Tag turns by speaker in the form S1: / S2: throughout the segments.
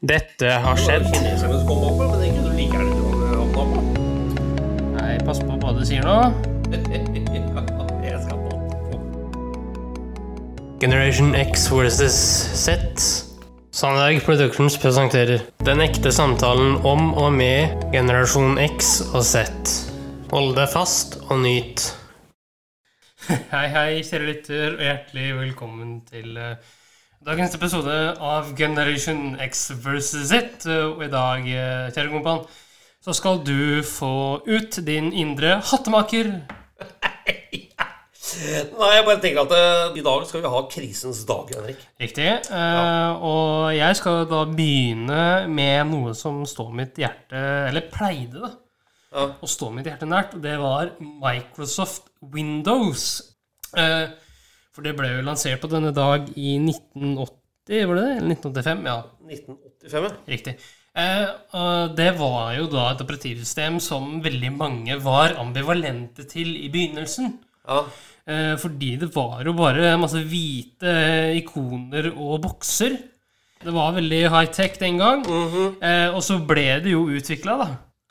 S1: Dette har skjedd. Nei, pass på hva du sier nå.
S2: Jeg skal på.
S1: Generation X versus Z. Sandberg Productions presenterer Den ekte samtalen om og med generasjon X og Z. Hold deg fast og nyt. Hei, hei, kjære lytter, og hjertelig velkommen til eh, dagens episode av Generation X versus It. Og i dag, eh, kjære kompan, så skal du få ut din indre hattemaker.
S2: Nei, jeg bare tenker at uh, i dag skal vi ha krisens dag, Henrik.
S1: Riktig. Eh, og jeg skal da begynne med noe som står mitt hjerte Eller pleide, da.
S2: Ja.
S1: Å stå mitt hjerte nært. Og det var Microsoft Windows. Eh, for det ble jo lansert på denne dag i 1980, var det det? Eller 1985? Ja,
S2: 1985, ja.
S1: riktig. Eh, det var jo da et operativsystem som veldig mange var ambivalente til i begynnelsen.
S2: ja.
S1: Eh, fordi det var jo bare masse hvite ikoner og bokser. Det var veldig high-tech den gang. eh, og så ble det jo utvikla, da.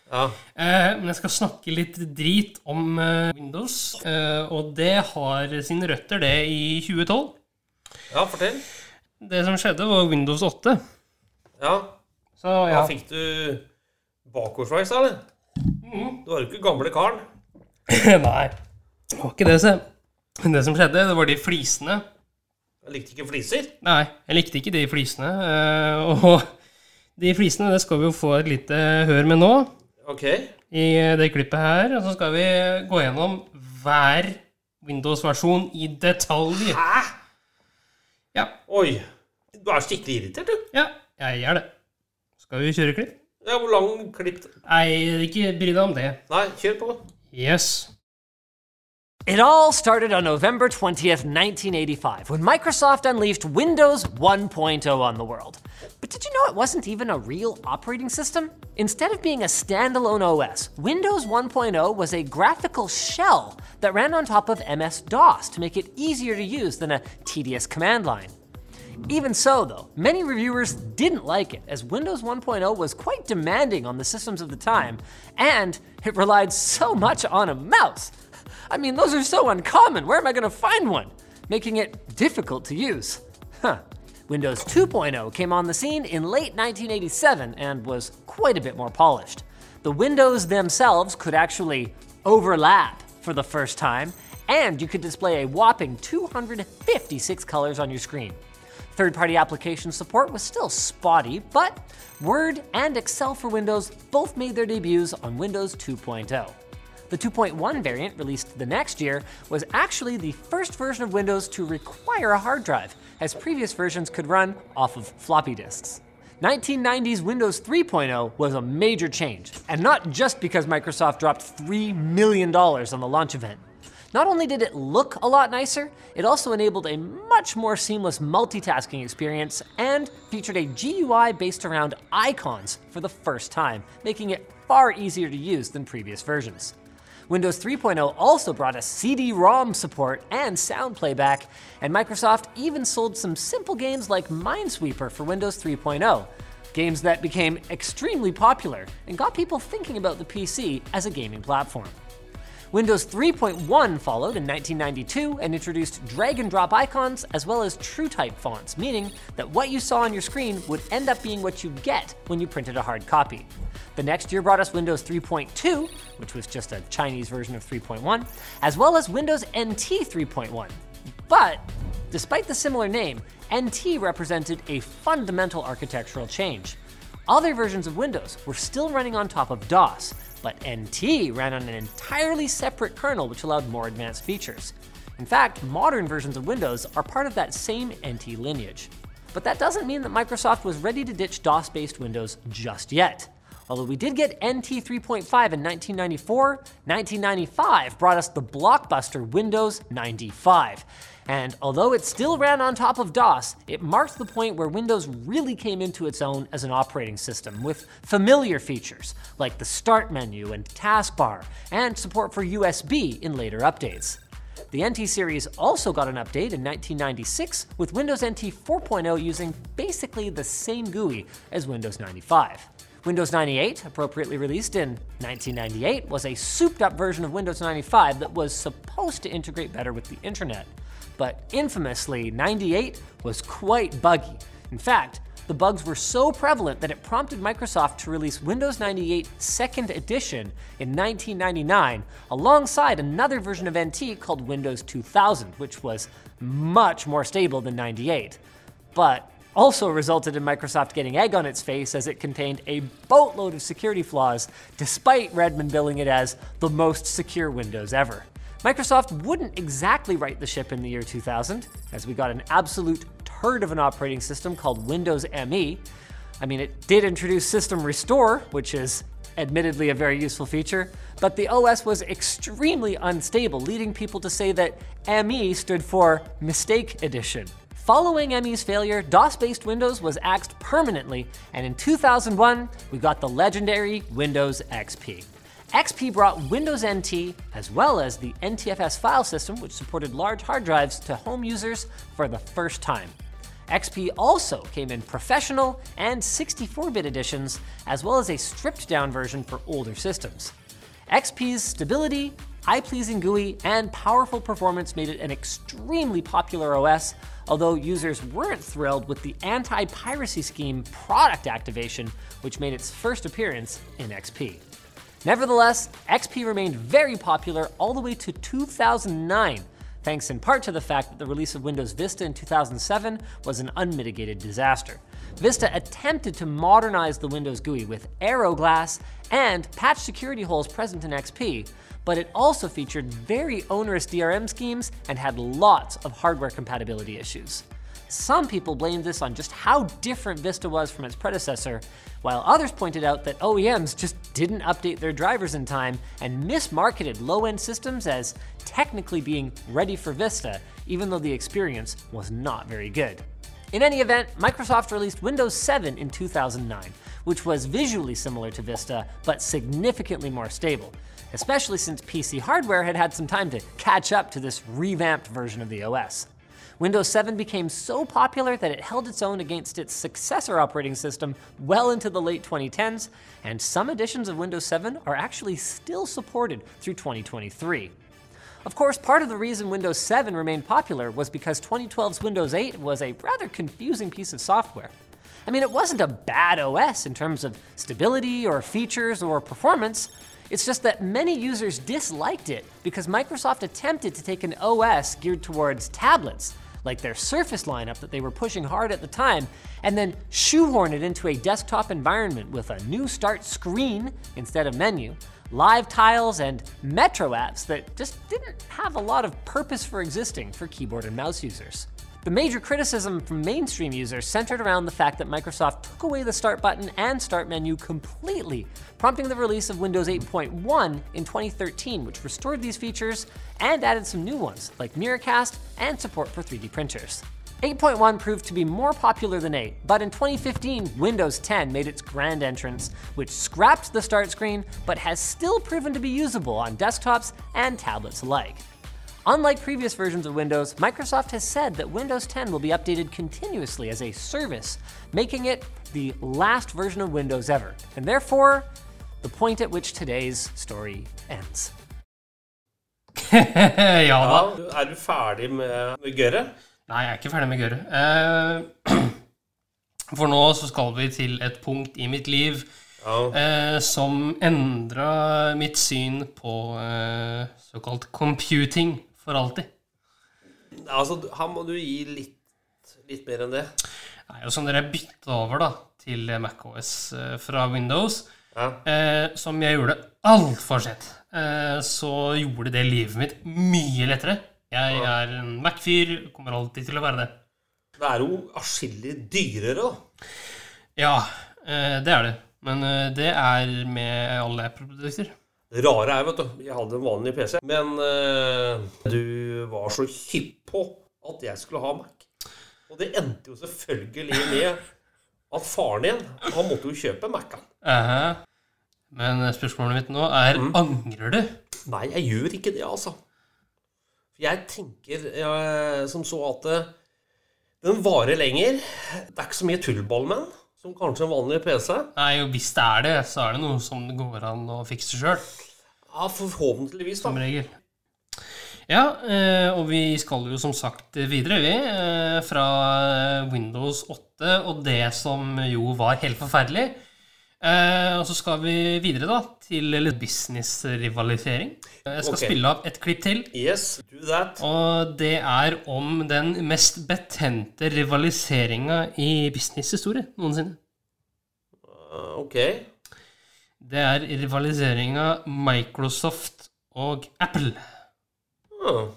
S2: Ja.
S1: Eh, men jeg skal snakke litt drit om eh, Windows. Eh, og det har sine røtter, det, i 2012.
S2: Ja, fortell.
S1: Det som skjedde, var Windows 8.
S2: Ja.
S1: Så
S2: ja.
S1: Da
S2: Fikk du bakoversveis, eller? Mm. Du var jo ikke gamle karen.
S1: Nei, det var ikke det, se. Det som skjedde, det var de flisene.
S2: Jeg likte ikke fliser.
S1: Nei, jeg likte ikke de flisene. eh, og de flisene det skal vi jo få et lite hør med nå,
S2: Ok.
S1: i det klippet her. Og så skal vi gå gjennom hver Windows-versjon i detalj.
S2: Hæ?
S1: Ja,
S2: Oi. Du er skikkelig irritert, du.
S1: ja, jeg er det. Skal vi kjøre klipp?
S2: Ja, Hvor lang klipp
S1: Nei, ikke bry deg om det.
S2: Nei, kjør på.
S1: Yes.
S3: It all started on November 20th, 1985, when Microsoft unleashed Windows 1.0 on the world. But did you know it wasn't even a real operating system? Instead of being a standalone OS, Windows 1.0 was a graphical shell that ran on top of MS DOS to make it easier to use than a tedious command line. Even so, though, many reviewers didn't like it, as Windows 1.0 was quite demanding on the systems of the time, and it relied so much on a mouse. I mean, those are so uncommon. Where am I going to find one? Making it difficult to use. Huh. Windows 2.0 came on the scene in late 1987 and was quite a bit more polished. The windows themselves could actually overlap for the first time, and you could display a whopping 256 colors on your screen. Third party application support was still spotty, but Word and Excel for Windows both made their debuts on Windows 2.0. The 2.1 variant, released the next year, was actually the first version of Windows to require a hard drive, as previous versions could run off of floppy disks. 1990's Windows 3.0 was a major change, and not just because Microsoft dropped $3 million on the launch event. Not only did it look a lot nicer, it also enabled a much more seamless multitasking experience and featured a GUI based around icons for the first time, making it far easier to use than previous versions. Windows 3.0 also brought us CD ROM support and sound playback, and Microsoft even sold some simple games like Minesweeper for Windows 3.0, games that became extremely popular and got people thinking about the PC as a gaming platform. Windows 3.1 followed in 1992 and introduced drag and drop icons as well as TrueType fonts, meaning that what you saw on your screen would end up being what you get when you printed a hard copy. The next year brought us Windows 3.2, which was just a Chinese version of 3.1, as well as Windows NT 3.1. But despite the similar name, NT represented a fundamental architectural change. Other versions of Windows were still running on top of DOS, but NT ran on an entirely separate kernel which allowed more advanced features. In fact, modern versions of Windows are part of that same NT lineage. But that doesn't mean that Microsoft was ready to ditch DOS based Windows just yet. Although we did get NT 3.5 in 1994, 1995 brought us the blockbuster Windows 95. And although it still ran on top of DOS, it marked the point where Windows really came into its own as an operating system with familiar features like the Start menu and taskbar, and support for USB in later updates. The NT series also got an update in 1996 with Windows NT 4.0 using basically the same GUI as Windows 95. Windows 98, appropriately released in 1998, was a souped up version of Windows 95 that was supposed to integrate better with the internet. But infamously, 98 was quite buggy. In fact, the bugs were so prevalent that it prompted Microsoft to release Windows 98 Second Edition in 1999 alongside another version of NT called Windows 2000, which was much more stable than 98. But also resulted in Microsoft getting egg on its face as it contained a boatload of security flaws, despite Redmond billing it as the most secure Windows ever. Microsoft wouldn't exactly right the ship in the year 2000, as we got an absolute turd of an operating system called Windows ME. I mean, it did introduce System Restore, which is admittedly a very useful feature, but the OS was extremely unstable, leading people to say that ME stood for Mistake Edition. Following ME's failure, DOS based Windows was axed permanently, and in 2001, we got the legendary Windows XP. XP brought Windows NT as well as the NTFS file system, which supported large hard drives, to home users for the first time. XP also came in professional and 64 bit editions, as well as a stripped down version for older systems. XP's stability, eye pleasing GUI, and powerful performance made it an extremely popular OS, although users weren't thrilled with the anti piracy scheme product activation, which made its first appearance in XP. Nevertheless, XP remained very popular all the way to 2009, thanks in part to the fact that the release of Windows Vista in 2007 was an unmitigated disaster. Vista attempted to modernize the Windows GUI with Aeroglass and patch security holes present in XP, but it also featured very onerous DRM schemes and had lots of hardware compatibility issues. Some people blamed this on just how different Vista was from its predecessor, while others pointed out that OEMs just didn't update their drivers in time and mismarketed low end systems as technically being ready for Vista, even though the experience was not very good. In any event, Microsoft released Windows 7 in 2009, which was visually similar to Vista, but significantly more stable, especially since PC hardware had had some time to catch up to this revamped version of the OS. Windows 7 became so popular that it held its own against its successor operating system well into the late 2010s, and some editions of Windows 7 are actually still supported through 2023. Of course, part of the reason Windows 7 remained popular was because 2012's Windows 8 was a rather confusing piece of software. I mean, it wasn't a bad OS in terms of stability or features or performance. It's just that many users disliked it because Microsoft attempted to take an OS geared towards tablets like their Surface lineup that they were pushing hard at the time, and then shoehorn it into a desktop environment with a new start screen instead of menu, live tiles, and Metro apps that just didn't have a lot of purpose for existing for keyboard and mouse users. The major criticism from mainstream users centered around the fact that Microsoft took away the Start button and Start menu completely, prompting the release of Windows 8.1 in 2013, which restored these features and added some new ones, like Miracast and support for 3D printers. 8.1 proved to be more popular than 8, but in 2015, Windows 10 made its grand entrance, which scrapped the start screen but has still proven to be usable on desktops and tablets alike. Unlike previous versions of Windows, Microsoft has said that Windows 10 will be updated continuously as a service, making it the last version of Windows ever, and therefore, the point at which today's story ends.
S1: ja da.
S2: Ja, er du ferdig med, med gørret?
S1: Nei, jeg er ikke ferdig med gørret. Eh, for nå så skal vi til et punkt i mitt liv
S2: Ja.
S1: eh, som endra mitt syn på eh, såkalt computing for alltid.
S2: Altså, han må du gi litt, litt mer enn det.
S1: Nei, og sånn dere bytta over da til MacOS eh, fra Windows,
S2: Ja.
S1: eh, som jeg gjorde altfor sent, eh, så gjorde det livet mitt mye lettere. Jeg er en Mac-fyr, kommer alltid til å være det.
S2: Det er jo atskillig dyrere, da.
S1: Ja, eh, det er det. Men eh, det er med alle Apple-produkter.
S2: Det rare er, vet du, jeg hadde en vanlig PC, men uh, du var så hypp på at jeg skulle ha Mac. Og det endte jo selvfølgelig med at faren din, han måtte jo kjøpe Mac-en.
S1: Eh, men spørsmålet mitt nå er angrer du?
S2: Nei, jeg gjør ikke det, altså. Jeg tenker jeg, som så at eh, den varer lenger. Det er ikke så mye tullball med den som kanskje en vanlig PC.
S1: Nei, og hvis det er det, så er det noe som det går an å fikse sjøl,
S2: Ja, forhåpentligvis, da.
S1: som regel. Ja, eh, og vi skal jo som sagt videre, vi, eh, fra Windows 8 og det som jo var helt forferdelig. Eh, og så skal vi videre, da, til business-rivalisering. Jeg skal
S2: okay.
S1: spille av et klipp til.
S2: Yes, do that.
S1: Og det er om den mest betente rivaliseringa i businesshistorie noensinne.
S2: Uh, ok.
S1: Det er rivaliseringa Microsoft og Apple.
S2: Ah.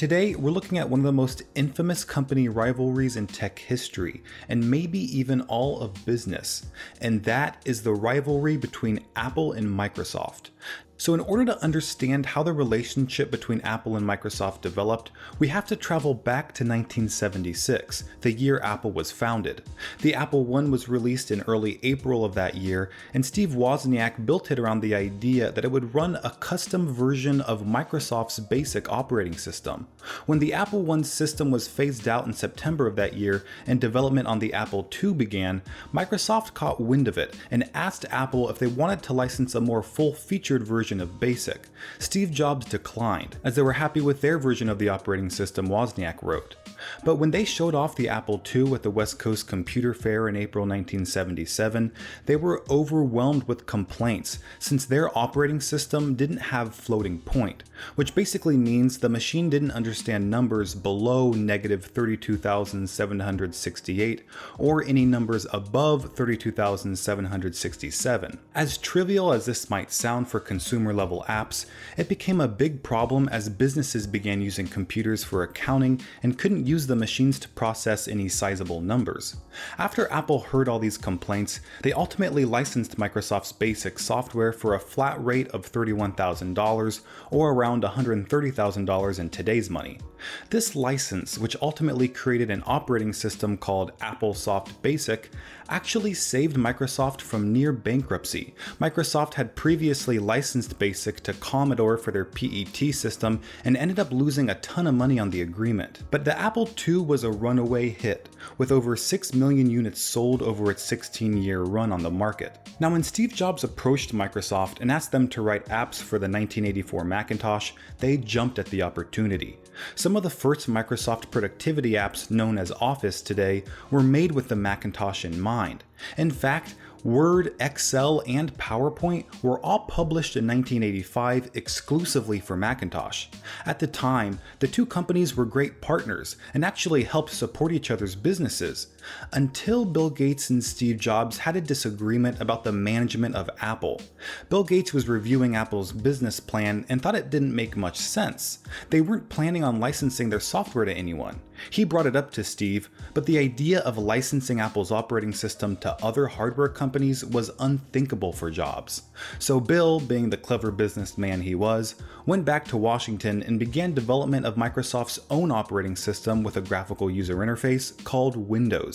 S4: Today, we're looking at one of the most infamous company rivalries in tech history, and maybe even all of business, and that is the rivalry between Apple and Microsoft. So, in order to understand how the relationship between Apple and Microsoft developed, we have to travel back to 1976, the year Apple was founded. The Apple I was released in early April of that year, and Steve Wozniak built it around the idea that it would run a custom version of Microsoft's basic operating system. When the Apple I system was phased out in September of that year and development on the Apple II began, Microsoft caught wind of it and asked Apple if they wanted to license a more full featured version of BASIC. Steve Jobs declined, as they were happy with their version of the operating system, Wozniak wrote. But when they showed off the Apple II at the West Coast Computer Fair in April 1977, they were overwhelmed with complaints since their operating system didn't have floating point, which basically means the machine didn't understand numbers below negative 32,768 or any numbers above 32,767. As trivial as this might sound for consumer level apps, it became a big problem as businesses began using computers for accounting and couldn't use the machines to process any sizable numbers. After Apple heard all these complaints, they ultimately licensed Microsoft's basic software for a flat rate of $31,000 or around $130,000 in today's money. This license, which ultimately created an operating system called AppleSoft Basic, actually saved Microsoft from near bankruptcy. Microsoft had previously licensed BASIC to Commodore for their PET system and ended up losing a ton of money on the agreement. But the Apple II was a runaway hit, with over 6 million units sold over its 16 year run on the market. Now, when Steve Jobs approached Microsoft and asked them to write apps for the 1984 Macintosh, they jumped at the opportunity. Some of the first Microsoft productivity apps known as Office today were made with the Macintosh in mind. In fact, Word, Excel, and PowerPoint were all published in 1985 exclusively for Macintosh. At the time, the two companies were great partners and actually helped support each other's businesses. Until Bill Gates and Steve Jobs had a disagreement about the management of Apple. Bill Gates was reviewing Apple's business plan and thought it didn't make much sense. They weren't planning on licensing their software to anyone. He brought it up to Steve, but the idea of licensing Apple's operating system to other hardware companies was unthinkable for Jobs. So Bill, being the clever businessman he was, went back to Washington and began development of Microsoft's own operating system with a graphical user interface called Windows.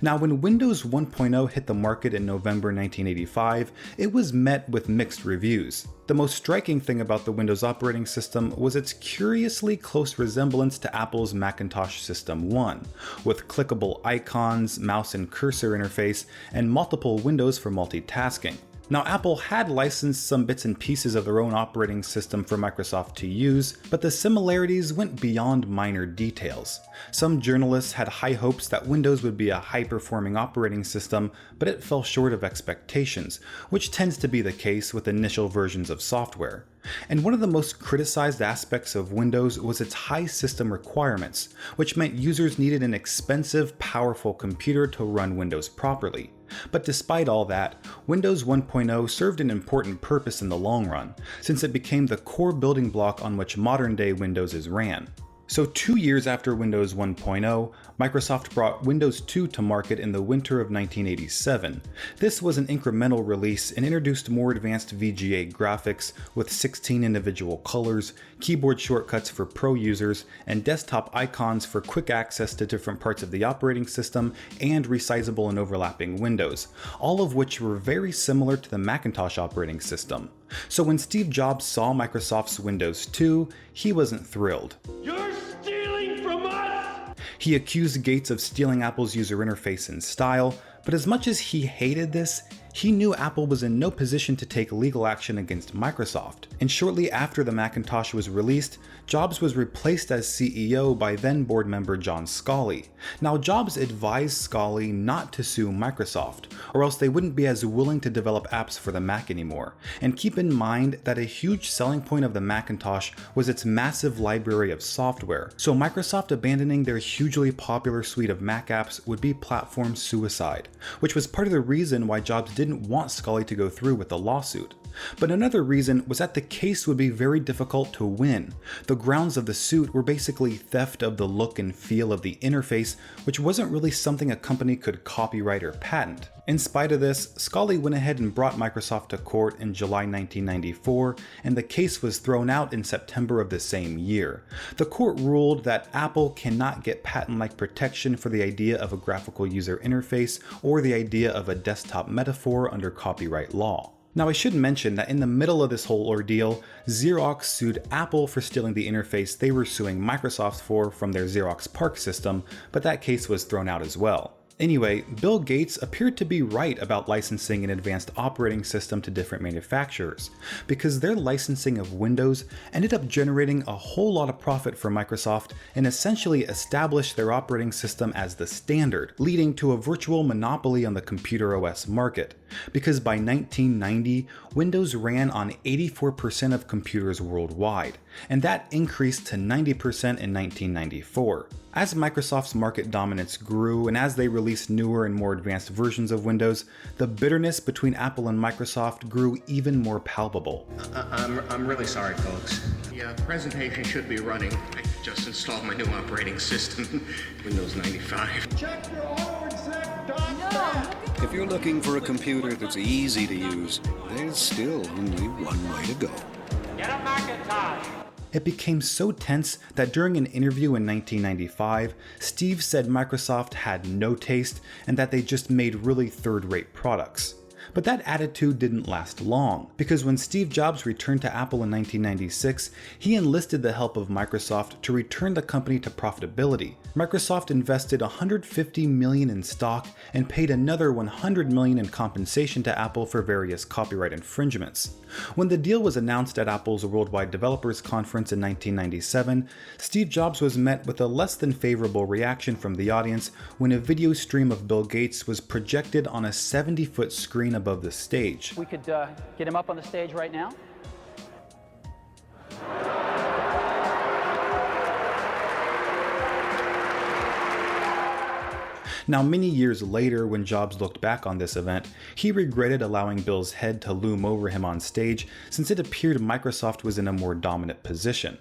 S4: Now, when Windows 1.0 hit the market in November 1985, it was met with mixed reviews. The most striking thing about the Windows operating system was its curiously close resemblance to Apple's Macintosh System 1, with clickable icons, mouse and cursor interface, and multiple windows for multitasking. Now, Apple had licensed some bits and pieces of their own operating system for Microsoft to use, but the similarities went beyond minor details. Some journalists had high hopes that Windows would be a high performing operating system, but it fell short of expectations, which tends to be the case with initial versions of software. And one of the most criticized aspects of Windows was its high system requirements, which meant users needed an expensive, powerful computer to run Windows properly. But despite all that, Windows 1.0 served an important purpose in the long run, since it became the core building block on which modern day Windows is ran. So, two years after Windows 1.0, Microsoft brought Windows 2 to market in the winter of 1987. This was an incremental release and introduced more advanced VGA graphics with 16 individual colors, keyboard shortcuts for pro users, and desktop icons for quick access to different parts of the operating system and resizable and overlapping windows, all of which were very similar to the Macintosh operating system. So when Steve Jobs saw Microsoft's Windows 2, he wasn't thrilled.
S5: You're stealing from us!
S4: He accused Gates of stealing Apple's user interface and style, but as much as he hated this, he knew Apple was in no position to take legal action against Microsoft. And shortly after the Macintosh was released, Jobs was replaced as CEO by then board member John Sculley. Now, Jobs advised Sculley not to sue Microsoft, or else they wouldn't be as willing to develop apps for the Mac anymore. And keep in mind that a huge selling point of the Macintosh was its massive library of software, so Microsoft abandoning their hugely popular suite of Mac apps would be platform suicide, which was part of the reason why Jobs didn't want Scully to go through with the lawsuit. But another reason was that the case would be very difficult to win. The grounds of the suit were basically theft of the look and feel of the interface, which wasn't really something a company could copyright or patent. In spite of this, Scully went ahead and brought Microsoft to court in July 1994, and the case was thrown out in September of the same year. The court ruled that Apple cannot get patent like protection for the idea of a graphical user interface or the idea of a desktop metaphor under copyright law. Now, I should mention that in the middle of this whole ordeal, Xerox sued Apple for stealing the interface they were suing Microsoft for from their Xerox PARC system, but that case was thrown out as well. Anyway, Bill Gates appeared to be right about licensing an advanced operating system to different manufacturers, because their licensing of Windows ended up generating a whole lot of profit for Microsoft and essentially established their operating system as the standard, leading to a virtual monopoly on the computer OS market. Because by 1990, Windows ran on 84% of computers worldwide, and that increased to 90% in 1994. As Microsoft's market dominance grew and as they released newer and more advanced versions of Windows, the bitterness between Apple and Microsoft grew even more palpable.
S6: Uh, I'm, I'm really sorry, folks. The uh, presentation should be running. I just installed my new operating system, Windows 95.
S5: Check your autoexec.net!
S7: If you're looking for a computer that's easy to use, there's still only one way to go.
S5: Get a Macintosh!
S4: It became so tense that during an interview in 1995, Steve said Microsoft had no taste and that they just made really third rate products. But that attitude didn't last long, because when Steve Jobs returned to Apple in 1996, he enlisted the help of Microsoft to return the company to profitability. Microsoft invested 150 million in stock and paid another 100 million in compensation to Apple for various copyright infringements. When the deal was announced at Apple's Worldwide Developers Conference in 1997, Steve Jobs was met with a less than favorable reaction from the audience when a video stream of Bill Gates was projected on a 70 foot screen above the stage.
S8: We could uh, get him up on the stage right now.
S4: Now, many years later, when Jobs looked back on this event, he regretted allowing Bill's head to loom over him on stage since it appeared Microsoft was in a more dominant position.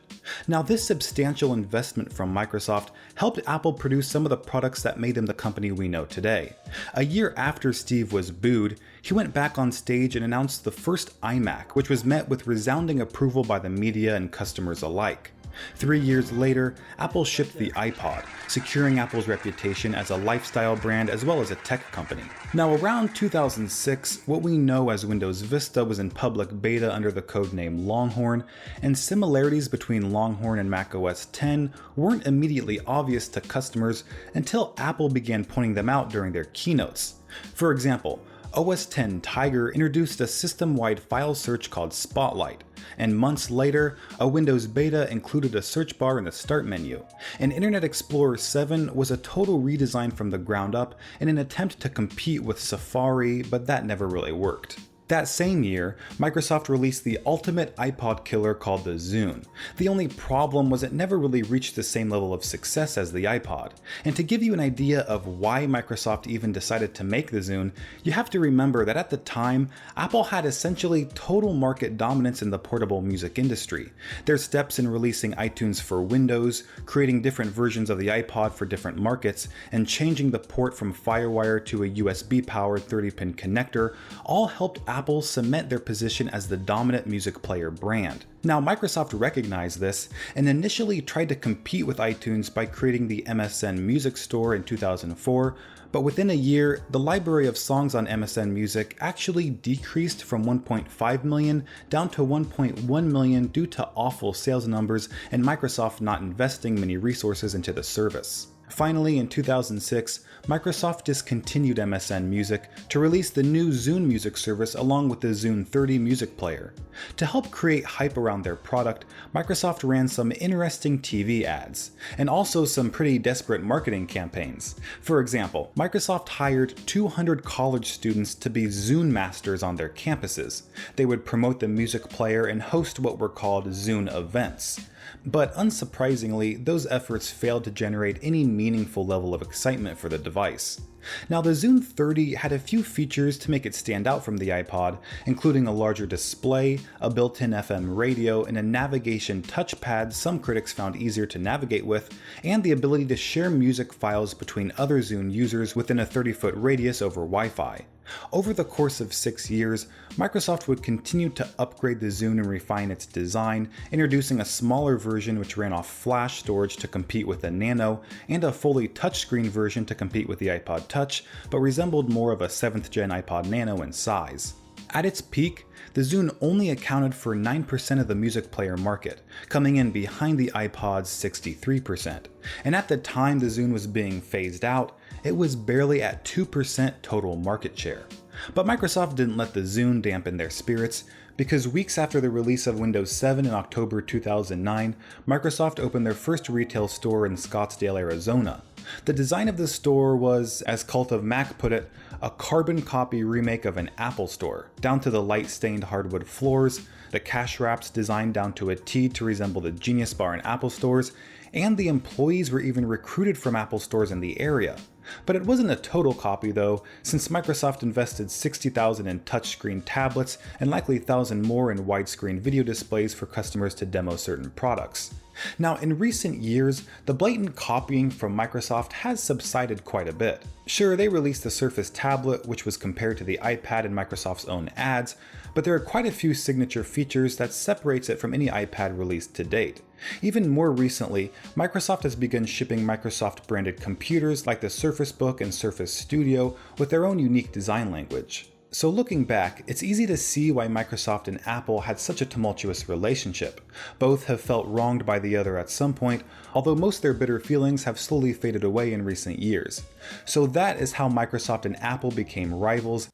S4: Now, this substantial investment from Microsoft helped Apple produce some of the products that made them the company we know today. A year after Steve was booed, he went back on stage and announced the first iMac, which was met with resounding approval by the media and customers alike. Three years later, Apple shipped the iPod, securing Apple's reputation as a lifestyle brand as well as a tech company. Now, around 2006, what we know as Windows Vista was in public beta under the codename Longhorn, and similarities between Longhorn and macOS 10 weren't immediately obvious to customers until Apple began pointing them out during their keynotes. For example, OS 10 Tiger introduced a system wide file search called Spotlight, and months later, a Windows beta included a search bar in the Start menu. And Internet Explorer 7 was a total redesign from the ground up in an attempt to compete with Safari, but that never really worked. That same year, Microsoft released the ultimate iPod killer called the Zune. The only problem was it never really reached the same level of success as the iPod. And to give you an idea of why Microsoft even decided to make the Zune, you have to remember that at the time, Apple had essentially total market dominance in the portable music industry. Their steps in releasing iTunes for Windows, creating different versions of the iPod for different markets, and changing the port from Firewire to a USB powered 30 pin connector all helped Apple Apple cement their position as the dominant music player brand. Now, Microsoft recognized this and initially tried to compete with iTunes by creating the MSN Music Store in 2004, But within a year, the library of songs on MSN Music actually decreased from 1.5 million down to 1.1 million due to awful sales numbers and Microsoft not investing many resources into the service. Finally, in 2006, Microsoft discontinued MSN Music to release the new Zune Music service along with the Zune 30 music player. To help create hype around their product, Microsoft ran some interesting TV ads, and also some pretty desperate marketing campaigns. For example, Microsoft hired 200 college students to be Zune masters on their campuses. They would promote the music player and host what were called Zune events. But unsurprisingly, those efforts failed to generate any meaningful level of excitement for the device. Now, the Zune 30 had a few features to make it stand out from the iPod, including a larger display, a built in FM radio, and a navigation touchpad some critics found easier to navigate with, and the ability to share music files between other Zune users within a 30 foot radius over Wi Fi. Over the course of six years, Microsoft would continue to upgrade the Zune and refine its design, introducing a smaller version which ran off flash storage to compete with the Nano, and a fully touchscreen version to compete with the iPod Touch, but resembled more of a 7th gen iPod Nano in size. At its peak, the Zune only accounted for 9% of the music player market, coming in behind the iPod's 63%. And at the time the Zune was being phased out, it was barely at 2% total market share. But Microsoft didn't let the Zune dampen their spirits, because weeks after the release of Windows 7 in October 2009, Microsoft opened their first retail store in Scottsdale, Arizona. The design of the store was, as Cult of Mac put it, a carbon copy remake of an Apple store, down to the light stained hardwood floors, the cash wraps designed down to a T to resemble the Genius Bar in Apple stores, and the employees were even recruited from Apple stores in the area. But it wasn't a total copy though, since Microsoft invested 60,000 in touchscreen tablets and likely 1,000 more in widescreen video displays for customers to demo certain products. Now, in recent years, the blatant copying from Microsoft has subsided quite a bit. Sure, they released the Surface tablet, which was compared to the iPad in Microsoft's own ads, but there are quite a few signature features that separates it from any iPad released to date. Even more recently, Microsoft has begun shipping Microsoft branded computers like the Surface Book and Surface Studio with their own unique design language. So, looking back, it's easy to see why Microsoft and Apple had such a tumultuous relationship. Both have felt wronged by the other at some point, although most of their bitter feelings have slowly faded away in recent years. So, that is how Microsoft and Apple became rivals.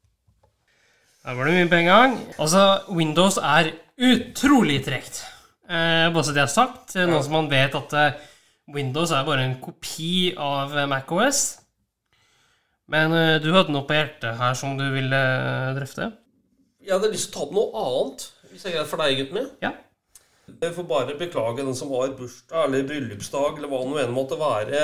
S1: Altså, Windows er utrolig tregt. Eh, er at eh, Windows er bare en kopi av MacOS. Men eh, du hadde noe på hjertet her som du ville eh, drøfte?
S2: Jeg hadde lyst til å ta opp noe annet, hvis jeg er for deg, gutten min.
S1: Ja.
S2: Jeg får bare beklage den som har bursdag eller bryllupsdag eller hva det nå enn måtte være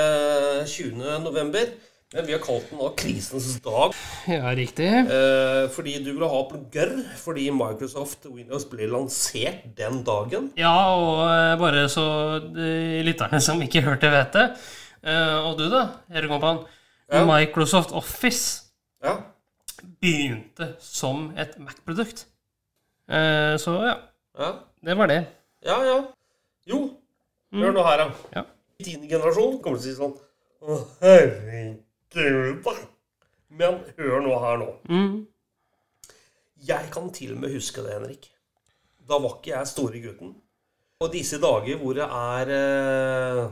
S2: 20. november. Men vi har kalt den da krisens dag.
S1: Ja, riktig.
S2: Eh, fordi du ville ha plugger fordi Microsoft Windows ble lansert den dagen.
S1: Ja, og eh, bare så de lytterne som ikke hørte, vet det. Eh, og du, da, Erik Kompan.
S2: Ja.
S1: Microsoft Office
S2: Ja.
S1: begynte som et Mac-produkt. Eh, så ja,
S2: Ja,
S1: det var det.
S2: ja. ja. Jo, hør nå her, da.
S1: Ja.
S2: Din generasjon kommer til å si sånn Å, herregud, da. Men hør nå her nå.
S1: Mm.
S2: Jeg kan til og med huske det, Henrik. Da var ikke jeg store gutten. Og disse dager hvor det er eh,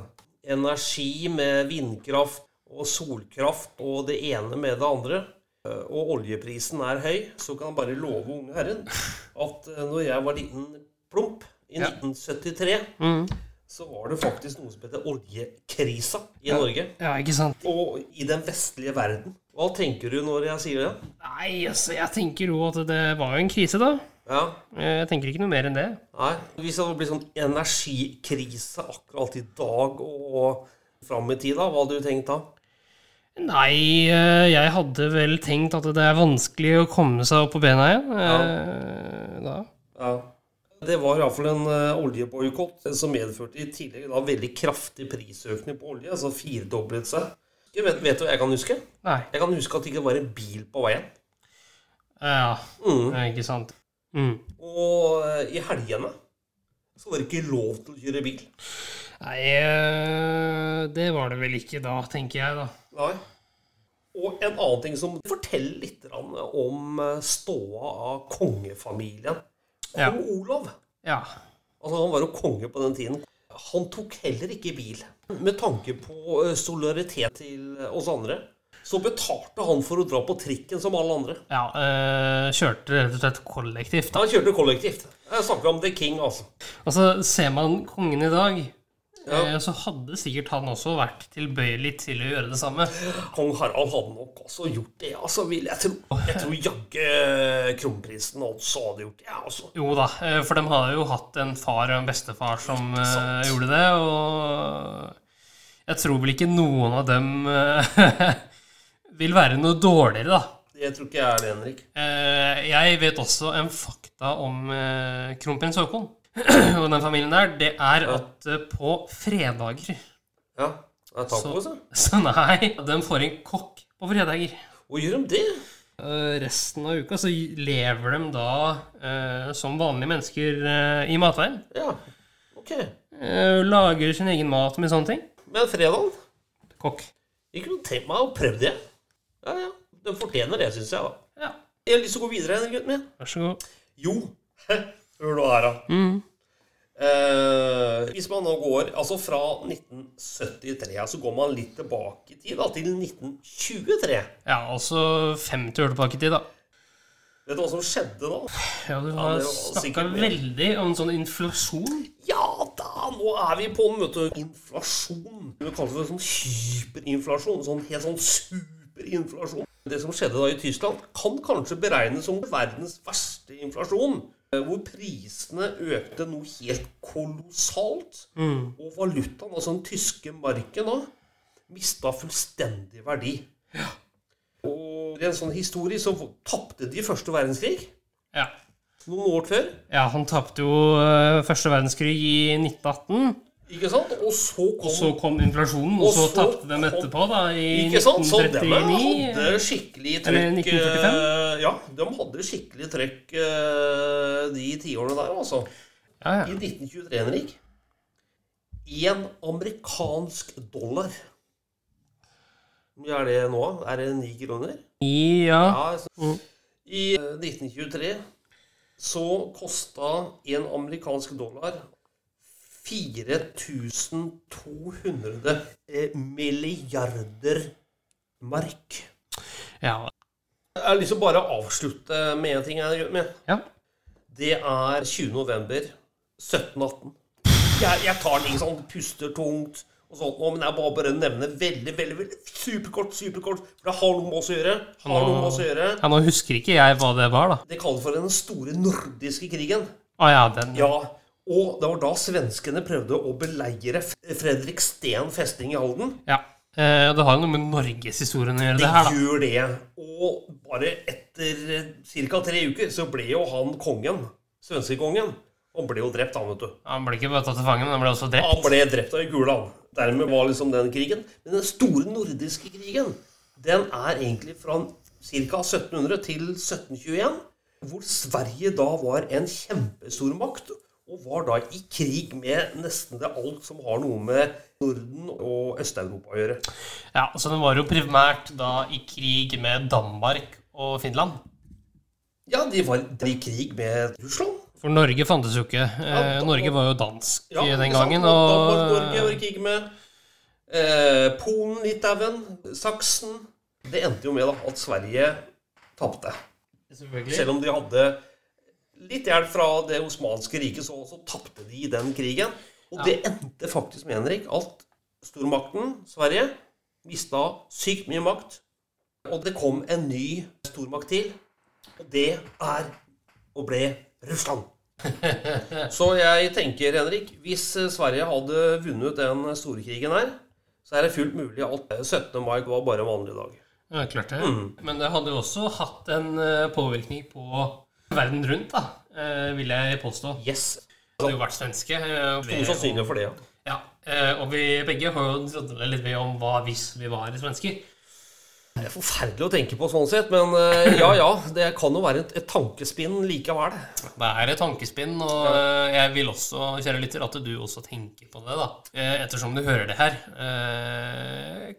S2: energi med vindkraft og solkraft og det ene med det andre, eh, og oljeprisen er høy, så kan jeg bare love unge herren at eh, når jeg var liten plump i
S1: Ja.
S2: 1973,
S1: Mm.
S2: så var det faktisk noe som heter oljekrisa i Norge.
S1: Ja, ikke sant?
S2: Og i den vestlige verden. Hva tenker du når jeg sier det?
S1: Nei, altså, jeg tenker jo at det var jo en krise, da.
S2: Ja,
S1: Eh, Jeg tenker ikke noe mer enn det.
S2: Nei, Hvis det blir sånn energikrise akkurat i dag og fram i tid, da, hva hadde du tenkt da?
S1: Nei, eh, jeg hadde vel tenkt at det er vanskelig å komme seg opp på bena igjen. Ja. Da.
S2: Ja. Det var iallfall en uh, oljeboikott som medførte i tillegg da veldig kraftig prisøkning på olje. Altså firedoblet seg. Vet, vet du hva jeg kan huske?
S1: Nei.
S2: Jeg kan huske at det ikke var en bil på veien.
S1: Ja,
S2: Mm.
S1: er ikke sant. Mm.
S2: Og eh, i helgene så var det ikke lov til å kjøre bil.
S1: Nei, eh, det var det vel ikke da, tenker jeg, da.
S2: Nei. Og en annen ting som forteller litt om eh, ståa av kongefamilien. Kong
S1: Ja.
S2: Olav.
S1: Ja.
S2: Altså, han var jo konge på den tiden. Han tok heller ikke bil. Med tanke på eh, solidaritet til oss andre, så betalte han for å dra på trikken som alle andre.
S1: ja øh, kjørte rett og slett kollektivt. Da.
S2: Han kjørte kollektivt. Jeg snakker om The King, altså.
S1: Og så ser man kongen i dag,
S2: Ja.
S1: eh, så hadde sikkert han også vært tilbøyelig til å gjøre det samme.
S2: Kong Harald hadde nok også gjort det, altså, vil jeg tro. Jeg tror jaggu eh, kronprinsen også hadde gjort det, ja, altså.
S1: Jo da, eh, for de hadde jo hatt en far og en bestefar som eh, gjorde det, og jeg tror vel ikke noen av dem vil være noe dårligere, da.
S2: Det tror ikke jeg er det, Henrik.
S1: Jeg vet også en fakta om kronprins Haakon og den familien der. Det er at eh, på fredager
S2: Ja, det er taco, så.
S1: Så nei, de får en kokk på fredager.
S2: Hvor gjør de det?
S1: Eh, Resten av uka så lever de da eh, som vanlige mennesker eh, i matveien.
S2: Ja, ok.
S1: Eh, Lager sin egen mat med sånne ting.
S2: Men fredagen?
S1: Kokk.
S2: Ikke noe tenkt meg å prøve det. Ja, ja. De fortjener det, syns jeg, da.
S1: Ja,
S2: Jeg har lyst til å gå videre, gutten min.
S1: vær så god.
S2: Jo, hør nå her, da. Eh, hvis man nå går altså fra 1973, så går man litt tilbake i tid, da, til 1923.
S1: Ja, altså 50 år tilbake i tid, da.
S2: Vet du hva som skjedde da?
S1: Ja, du har
S2: ja,
S1: snakka veldig om sånn inflasjon.
S2: Ja da, nå er vi på vet du, inflasjon. Du kaller det sånn hyperinflasjon. Sånn helt sånn superinflasjon. Det som skjedde da i Tyskland, kan kanskje beregnes som verdens verste inflasjon. Eh, Hvor prisene økte noe helt kolossalt. Og valutaen, altså den tyske marken, da, mista fullstendig verdi. Og i en sånn historie så tapte de første verdenskrig
S1: Ja.
S2: noen år før.
S1: ja, han tapte jo eh, første verdenskrig i 1918.
S2: Ikke sant? Og så kom
S1: Og så kom inflasjonen, og så
S2: så
S1: tapte de etterpå, da, i
S2: Ikke sant? Så de hadde skikkelig
S1: Eller 1945?
S2: eh, Ja, de hadde skikkelig trøkk eh, de tiårene der, altså.
S1: Ja,
S2: I 1923, Henrik Én amerikansk dollar Hvor mye er det nå? Er det ni kroner?
S1: ja.
S2: Ja, altså. I eh, 1923 så kosta en amerikansk dollar 4200 eh, milliarder mark.
S1: ja.
S2: Jeg har lyst til å bare avslutte med en ting. jeg med.
S1: ja.
S2: Det er 20. november 1718. Jeg, jeg tar ikke sånn, puster tungt og sånt nå, men jeg bare bare nevner veldig, veldig, veldig superkort, superkort. For det har noe med oss å gjøre. Har noe med oss å gjøre.
S1: ja, Nå husker ikke jeg hva det var, da.
S2: Det kalles for den store nordiske krigen.
S1: Ah, ja, den.
S2: Ja, og det var da svenskene prøvde å beleire Fredrik Sten festning i Halden.
S1: Ja. Eh, det har jo noe med norgeshistorien å gjøre,
S2: Det
S1: det her, da.
S2: gjør det. Og bare etter ca. tre uker så ble jo han kongen, svenskekongen, han ble jo drept, han, vet du.
S1: Han ble ikke bare tatt til fange, men han ble også drept.
S2: Han ble drept av ei kule, han. Dermed var liksom den krigen. Men den store nordiske krigen, den er egentlig fra ca. 1700 til 1721. Hvor Sverige da var en kjempestor makt, og var da i krig med nesten det alt som har noe med Norden og Øst-Europa å gjøre.
S1: Ja, Så den var jo primært da i krig med Danmark og Finland.
S2: Ja, de var i krig med Russland.
S1: For Norge fantes jo ikke. Eh,
S2: Ja, da-
S1: Norge var jo dansk
S2: Ja,
S1: den gangen.
S2: Og Danmark, Norge var i krig med eh, Polen, Litauen, Saksen. Det endte jo med da, at Sverige tapte. Selv om de hadde litt hjelp fra det osmanske riket, så, så tapte de den krigen. Og det endte faktisk med, Henrik, at stormakten Sverige mista sykt mye makt. Og det kom en ny stormakt til, og det er og ble Russland. Så jeg tenker, Henrik, hvis Sverige hadde vunnet den store krigen her, så er det fullt mulig at 17. mai var bare en vanlig dag.
S1: Ja, klart det.
S2: Mm.
S1: Men det hadde jo også hatt en eh, påvirkning på verden rundt, da, eh, vil jeg påstå.
S2: Yes.
S1: Det hadde jo vært svenske. eh,
S2: Stor sannsynlighet for det, ja.
S1: Ja, eh, og vi begge har jo drodlet litt ved om hva hvis vi var svensker.
S2: Det er forferdelig å tenke på sånn sett, men eh, ja ja, det kan jo være et, et tankespinn likevel.
S1: Det er et tankespinn, og eh, jeg vil også, kjære lytter, at du også tenker på det, da. Eh, Ettersom du hører det her.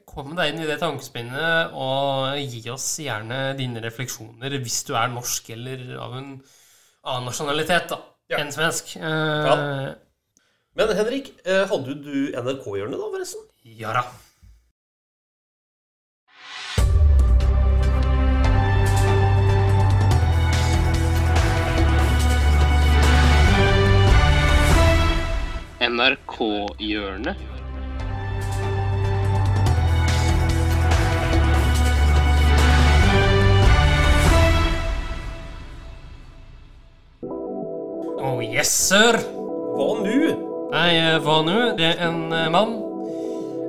S1: Kom deg inn i det tankespinnet, og gi oss gjerne dine refleksjoner hvis du er norsk eller av en annen nasjonalitet, da,
S2: Ja.
S1: enn svensk.
S2: Ja. Men Henrik, hadde du NRK-hjørnet da, forresten?
S1: ja da. NRK-hjørnet. Oh yes, sir!
S2: Hva nå?
S1: Nei, eh, hva nå? Det er en eh, mann.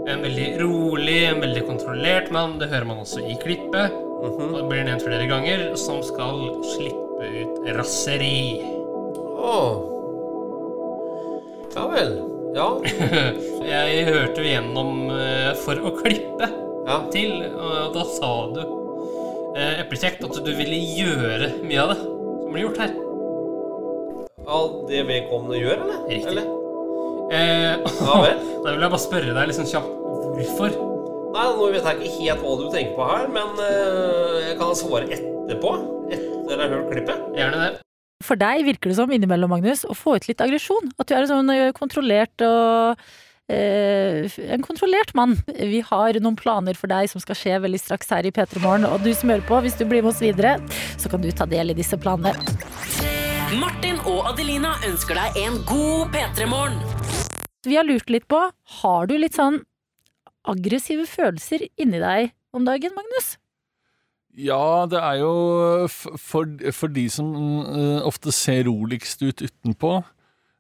S1: En veldig rolig, en veldig kontrollert mann. Det hører man også i klippet. Og det blir nevnt flere ganger. Som skal slippe ut raseri.
S2: Åh. Ja vel. Ja.
S1: Jeg hørte jo gjennom eh, For å klippe
S2: ja.
S1: til, og da sa du eh, eplekjekt at du ville gjøre mye av det som blir gjort her.
S2: ja det vedkommende gjør, eller?
S1: Riktig.
S2: eller?
S1: Eh,
S2: Ja vel.
S1: Da vil jeg bare spørre deg liksom kjapt hvorfor.
S2: Nei, nå vet jeg ikke helt hva du tenker på her, men eh, jeg kan svare etterpå. Etter jeg har hørt klippet.
S1: Gjerne det.
S9: For deg virker det som innimellom, Magnus, å få ut litt aggresjon. At du er en sånn kontrollert og eh, En kontrollert mann. Vi har noen planer for deg som skal skje veldig straks her i P3 Morgen. Og du som hører på, hvis du blir med oss videre, så kan du ta del i disse planene.
S10: Martin og Adelina ønsker deg en god P3-morgen.
S9: Vi har lurt litt på, har du litt sånn aggressive følelser inni deg om dagen, Magnus?
S11: Ja, det er jo for, for de som eh, ofte ser roligst ut utenpå,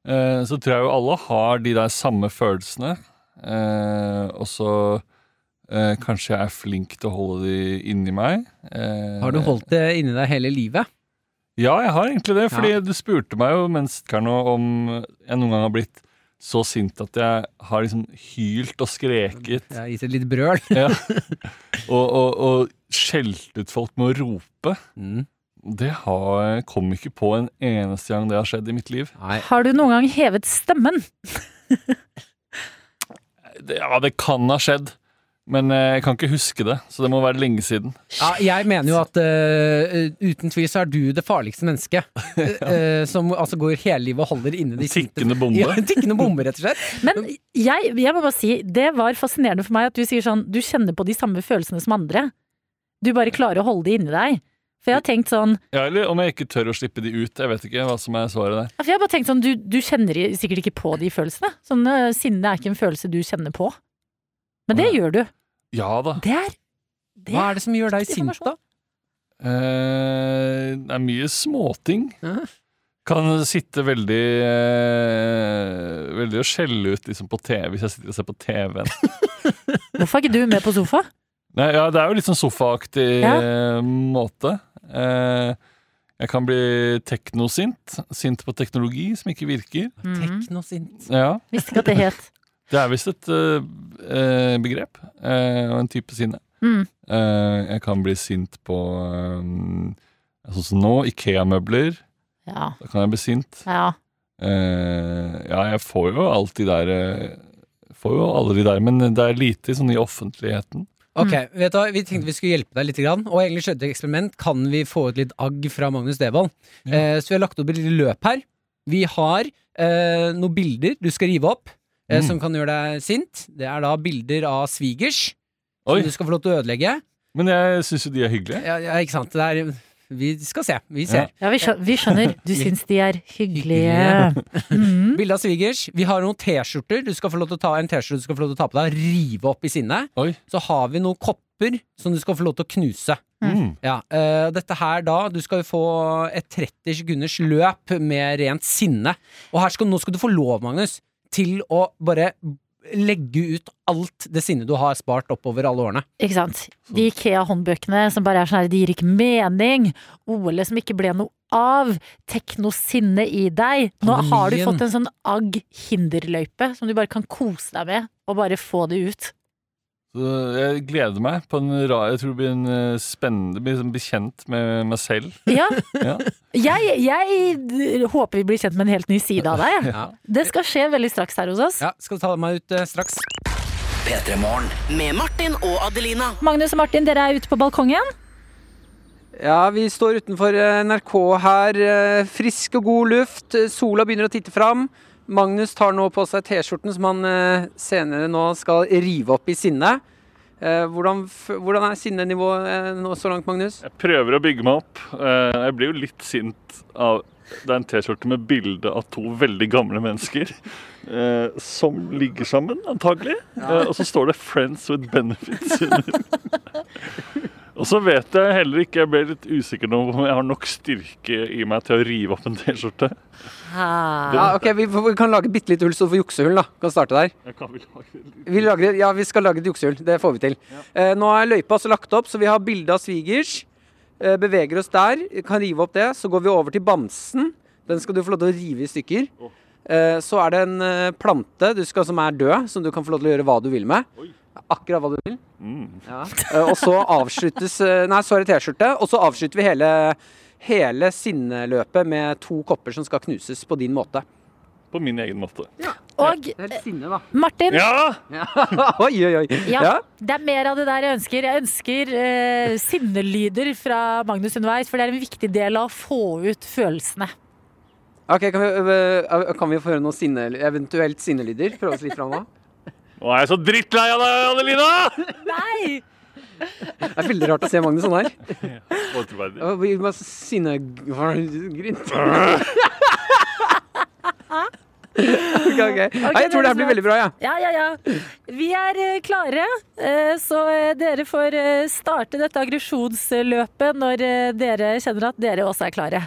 S11: eh, så tror jeg jo alle har de der samme følelsene. Eh, og så kanskje jeg er flink til å holde de inni meg.
S12: Har du holdt det inni deg hele livet?
S11: Ja, jeg har egentlig det. Fordi
S12: Ja.
S11: du spurte meg jo mens Karno om jeg noen gang har blitt så sint at jeg har liksom hylt og skreket.
S12: Jeg har gitt et lite brøl.
S11: Ja. og, og, og skjelt ut folk med å rope.
S12: Mm.
S11: Det har, kom ikke på en eneste gang det har skjedd i mitt liv.
S12: Nei.
S9: Har du noen gang hevet stemmen?
S11: Det, ja, det kan ha skjedd, men eh, jeg kan ikke huske det. Så det må være lenge siden.
S12: Ja, jeg mener jo at uh, uten tvil så er du det farligste mennesket. Eh, som altså går hele livet og holder inne de
S11: Tikkende bombe.
S12: Ja, tikkende bombe, rett og slett.
S9: Men jeg, jeg må bare si, det var fascinerende for meg at du sier sånn, du kjenner på de samme følelsene som andre. Du bare klarer å holde det inni deg. For jeg har tenkt sånn,
S11: Ja, eller om jeg ikke tør å slippe de ut. Jeg vet ikke hva som er svaret der.
S9: for jeg har bare tenkt sånn, du, du kjenner sikkert ikke på de følelsene. Sånn, øh, sinne er ikke en følelse du kjenner på. Men det
S11: ja.
S9: gjør du.
S11: Ja da.
S9: Det er, det
S12: Hva er det som gjør deg sint, da?
S11: Eh, det er mye småting.
S12: Ja.
S11: Kan sitte veldig eh, Veldig å skjelle ut liksom på TV hvis jeg sitter og ser på TV-en.
S9: Hvorfor er ikke du med på sofa?
S11: Nei, ja, det er jo litt sånn sofaaktig
S9: Ja.
S11: eh, måte. Eh, jeg kan bli teknosint. Sint på teknologi som ikke virker.
S9: Mm.
S12: Teknosint.
S11: Ja,
S9: Visste ikke at det het.
S11: Det er visst et eh, eh, begrep eh, og en type sinne.
S9: Mm.
S11: Eh, jeg kan bli sint på eh, Sånn som nå, Ikea-møbler.
S9: Ja,
S11: Da kan jeg bli sint.
S9: ja.
S11: Eh, ja, jeg får jo alt de der Får jo alle de der, men det er lite sånn i offentligheten.
S12: Ok, vet du hva, Vi tenkte vi skulle hjelpe deg litt, grann, og egentlig skjedde eksperiment. Kan vi få ut litt agg fra Magnus Devold? Eh, så vi har lagt opp et lite løp her. Vi har eh, noen bilder du skal rive opp, eh,
S11: Mm.
S12: som kan gjøre deg sint. Det er da bilder av svigers,
S11: Oi,
S12: som du skal få lov til å ødelegge.
S11: men jeg syns jo de er hyggelige.
S12: Ja, ja ikke sant? Det er, vi skal se. Vi ser.
S9: Ja, vi skjønner. Vi skjønner. Du syns de er hyggelige. Mm.
S12: Bilde av svigers. Vi har noen T-skjorter. Du skal få lov til å ta en T-skjorte du skal få lov til å ta på deg og rive opp i sinne.
S11: Oi.
S12: Så har vi noen kopper som du skal få lov til å knuse.
S11: Mm.
S12: Ja, uh, dette her da, du skal jo få et 30 sekunders løp med rent sinne. Og her skal, nå skal du få lov, Magnus, til å bare legge ut alt det sinnet du har spart oppover alle årene.
S9: Ikke sant. De Ikea-håndbøkene som bare er sånn her, de gir ikke mening. OL-et som ikke ble noe av. Teknosinne i deg. Nå har du fått en sånn agg-hinderløype som du bare kan kose deg med, og bare få det ut.
S11: Jeg gleder meg på en rar Jeg tror det blir en eh, spennende Bli sånn bekjent med meg selv.
S9: Ja.
S11: Ja.
S9: Jeg, jeg håper vi blir kjent med en helt ny side av deg.
S12: Ja.
S9: Det skal skje veldig straks her hos oss.
S12: Ja, skal ta meg ut eh, straks.
S10: Med Martin og Adelina.
S9: Magnus og Martin, dere er ute på balkongen.
S12: Ja, vi står utenfor eh, NRK her. eh, Frisk og god luft. Sola begynner å titte fram. Magnus tar nå på seg T-skjorten som han eh, senere nå skal rive opp i sinne. Eh, Hvordan, hvordan er sinnenivået eh, nå så langt, Magnus?
S11: Jeg prøver å bygge meg opp. Eh, Jeg blir jo litt sint av Det er en T-skjorte med bilde av to veldig gamle mennesker eh, som ligger sammen, antagelig. Og så står det 'Friends with benefits' under. og så vet jeg heller ikke Jeg ble litt usikker nå om jeg har nok styrke i meg til å rive opp en T-skjorte.
S12: Ja, ok, vi, vi kan lage bitte litt hull, så får juksehull, da. Kan starte der.
S11: Kan lage.
S12: Vi lager, ja, vi skal lage et juksehull. Det får vi til. Eh, nå er løypa altså lagt opp, så vi har bilde av svigers. Eh, beveger oss der. Kan rive opp det. Så går vi over til bamsen. Den skal du få lov til å rive i stykker. Eh, så er det en eh, plante du skal, som er død, som du kan få lov til å gjøre hva du vil med. Akkurat hva du vil. Ja. Eh, og så avsluttes eh, Nei, så er det T-skjorte. Og så avslutter vi hele, hele sinneløpet med to kopper som skal knuses på din måte.
S11: På min egen måte.
S9: Og
S12: er litt sinne.
S9: Martin,
S11: Ja!
S12: oi, oi, oi.
S9: ja,
S12: Ja.
S9: det er mer av det der jeg ønsker. Jeg ønsker eh, sinnelyder fra Magnus underveis, for det er en viktig del av å få ut følelsene.
S12: Ok, kan vi, kan vi få høre noen sinne, eventuelt sinnelyder? Prøve oss litt fram nå.
S11: Nå er jeg så drittlei av deg, Adelina!
S9: Nei!
S12: Det er veldig rart å se Magnus sånn her.
S11: Overtroverdig.
S12: Ja, vi må Sinnegrynt. Ok, ok. Nei, jeg tror det her blir veldig bra, ja.
S9: Ja, ja, ja. Vi er eh, klare, eh, så eh, dere får starte dette aggresjonsløpet når dere kjenner at dere også er klare.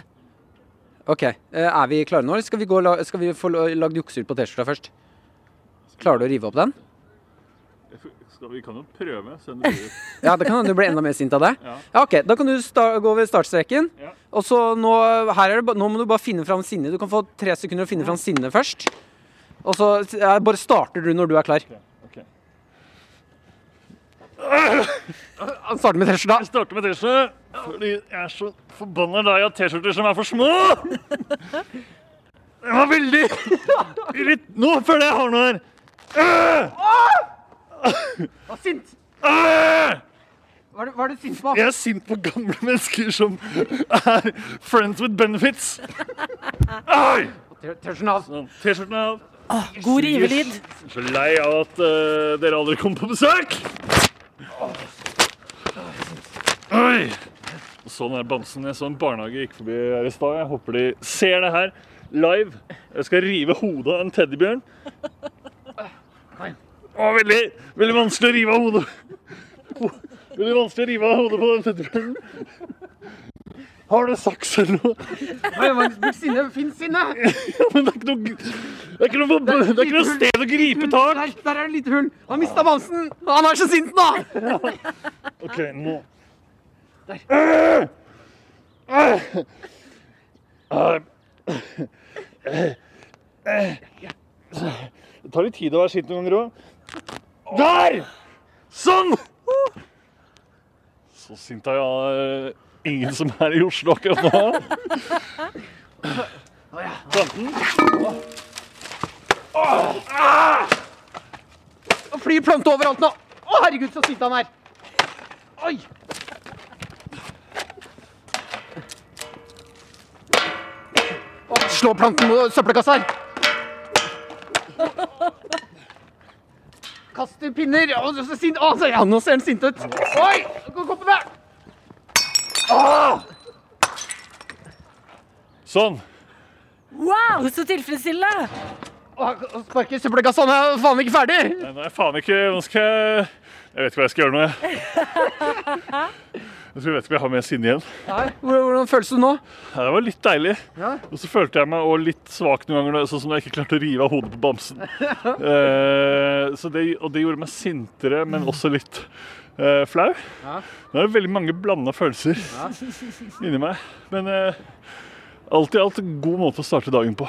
S12: Ok, Er vi klare nå, eller skal vi, gå, skal vi få la- lagd juksehull på T-skjorta først? Klarer du å rive opp den?
S11: Skal vi kan jo prøve.
S12: Ja, det kan hende du blir enda mer sint av det.
S11: Ja.
S12: Ja, ok, Da kan du gå ved startstreken.
S11: Ja.
S12: Og så nå, her er det, nå må du bare finne fram sinnet. Du kan få tre sekunder å finne fram sinnet først. Og så ja, bare starter du når du er klar.
S11: ok.
S12: Han starter med T-skjorta.
S11: Jeg starter med T-skjorte fordi jeg er så forbanna lei av T-skjorter som er for små. Det var veldig. Nå føler jeg jeg har noe her.
S12: Hva er sint? Hva er, du- hva er du sint på?
S11: Jeg er sint på gamle mennesker som er friends with benefits.
S12: T-skjorten av.
S11: Sånn, T-skjorten av.
S9: God rivelyd.
S11: Så lei av at eh, dere aldri kommer på besøk. Oi! Og Sånn er bamsen. Jeg så en barnehage gikk forbi her i stad. Jeg håper de ser det her live. Jeg skal rive hodet av en teddybjørn. Å, veldig, veldig vanskelig å rive av hodet. Veldig vanskelig å rive av hodet på den teddybjørnen. Har du saks eller noe?
S12: Bruk sinne. Finn sinne.
S11: Ja, men det er ikke noe, det er ikke noe, det er ikke noe sted å gripe tak.
S12: Der, der er det et lite hull. Han mista bamsen. Han er så sint nå.
S11: OK, nå Der. Det tar litt tid å være sint noen ganger òg. Der! Sånn! Så sint er jeg eh, ingen som er i Oslo akkurat nå. Planten.
S12: Nå flyr plante overalt nå. Å, herregud, så sint han er. Oi. Å, Slå planten mot søppelkassa her. Kaster pinner. Å, så sint. Å, så, ja, nå ser han sint ut. Oi! Gå koppene.
S11: Sånn.
S9: Wow, så tilfredsstillende!
S12: Å, Sparke søppelkassa. Er faen ikke ferdig.
S11: Nei, nå er jeg faen ikke Nå skal jeg Jeg vet ikke hva jeg skal gjøre nå, jeg. Jeg tror jeg vet ikke om jeg har mer sinne igjen.
S12: Nei, Hvordan, føles det nå?
S11: Ja, det var litt deilig.
S12: Ja.
S11: Og så følte jeg meg også litt svak noen ganger, sånn som jeg ikke klarte å rive av hodet på bamsen. Eh, så det, og det gjorde meg sintere, men også litt eh, flau.
S12: Ja.
S11: Nå er det veldig mange blanda følelser inni meg. Men eh, alt i alt en god måte å starte dagen på.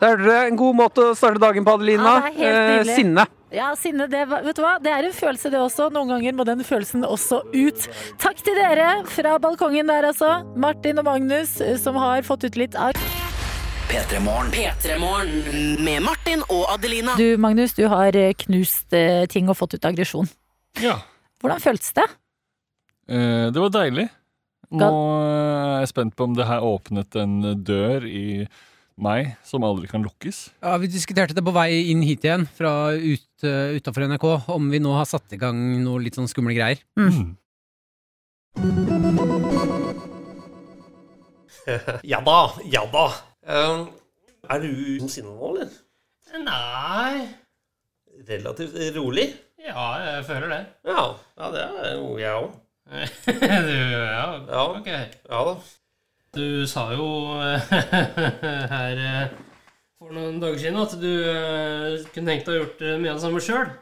S12: Der er dere en god måte å starte dagen på, Adelina.
S9: Ja, det er helt
S12: Eh,
S9: nydelig.
S12: sinne.
S9: Ja, sinne, det, vet du hva? det er en følelse det også. Noen ganger må den følelsen også ut. Takk til dere fra balkongen der, altså. Martin og Magnus, eh, som har fått ut litt av
S10: P3morgen med Martin og Adelina.
S9: Du, Magnus, du har eh, knust eh, ting og fått ut aggresjon.
S11: Ja.
S9: Hvordan føltes det?
S11: Eh, det var deilig. Nå er jeg spent på om det her åpnet en dør i meg som aldri kan lukkes.
S12: Ja, Vi diskuterte det på vei inn hit igjen fra ut, uh, utafor NRK, om vi nå har satt i gang noe litt sånn skumle greier.
S2: Ja da, ja da. Um, er du sinna nå, eller?
S1: Nei
S2: Relativt rolig?
S1: Ja, jeg føler det.
S2: Ja, ja det er jo jeg òg.
S1: ja,
S2: Ja.
S1: ok.
S2: Ja da.
S1: Du sa jo her eh, for noen dager siden at du eh, kunne tenkt deg å gjort eh, mye av det samme sjøl,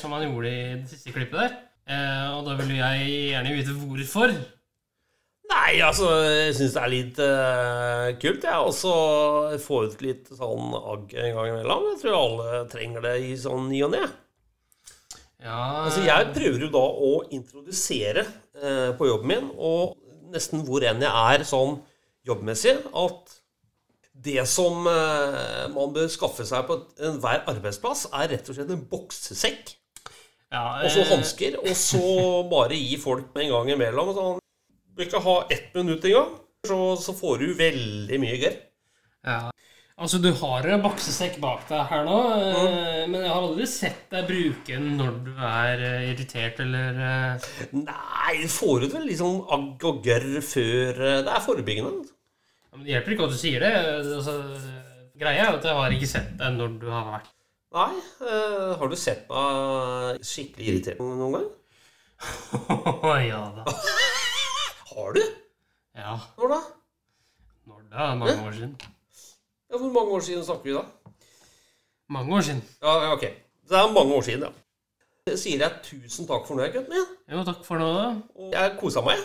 S1: som han gjorde i det siste klippet der. Eh, Og da vil jeg gjerne vite hvorfor.
S2: Nei, altså, jeg syns det er litt uh, kult, jeg. Og så få ut litt sånn agg en gang imellom. Jeg tror alle trenger det i sånn ny og ne.
S1: Ja,
S2: Altså, jeg prøver jo da å introdusere uh, på jobben min, og nesten hvor enn jeg er sånn jobbmessig, at det som eh, man bør skaffe seg på enhver arbeidsplass, er rett og slett en boksesekk.
S1: ja,
S2: Og så
S1: eh,
S2: hansker, og så bare gi folk med en gang imellom. Sånn. Du ikke ha ett minutt engang, så, så får du veldig mye gørr.
S1: Ja. Altså, du har en baksesekk bak deg her nå, mm. men jeg har aldri sett deg bruke den når du er eh, irritert eller eh,
S2: Nei, du får ut vel litt sånn agg og gørr før eh, Det er forebyggende.
S1: Men Det hjelper ikke at du sier det. Altså, greia er at jeg har ikke sett deg når du har vært
S2: Nei, Uh, har du sett meg skikkelig irritert noen gang?
S1: ja da.
S2: Har du?
S1: Ja.
S2: Når da?
S1: Når da? Mange år siden.
S2: Ja, Hvor mange år siden snakker vi da?
S1: Mange år siden.
S2: Ja, ok. Det er mange år siden, ja. Jeg sier jeg tusen takk for nå, gutten min.
S1: Jo, takk for nå, da.
S2: Og jeg kosa meg.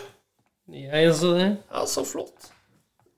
S1: Jeg også det.
S2: Ja, så flott.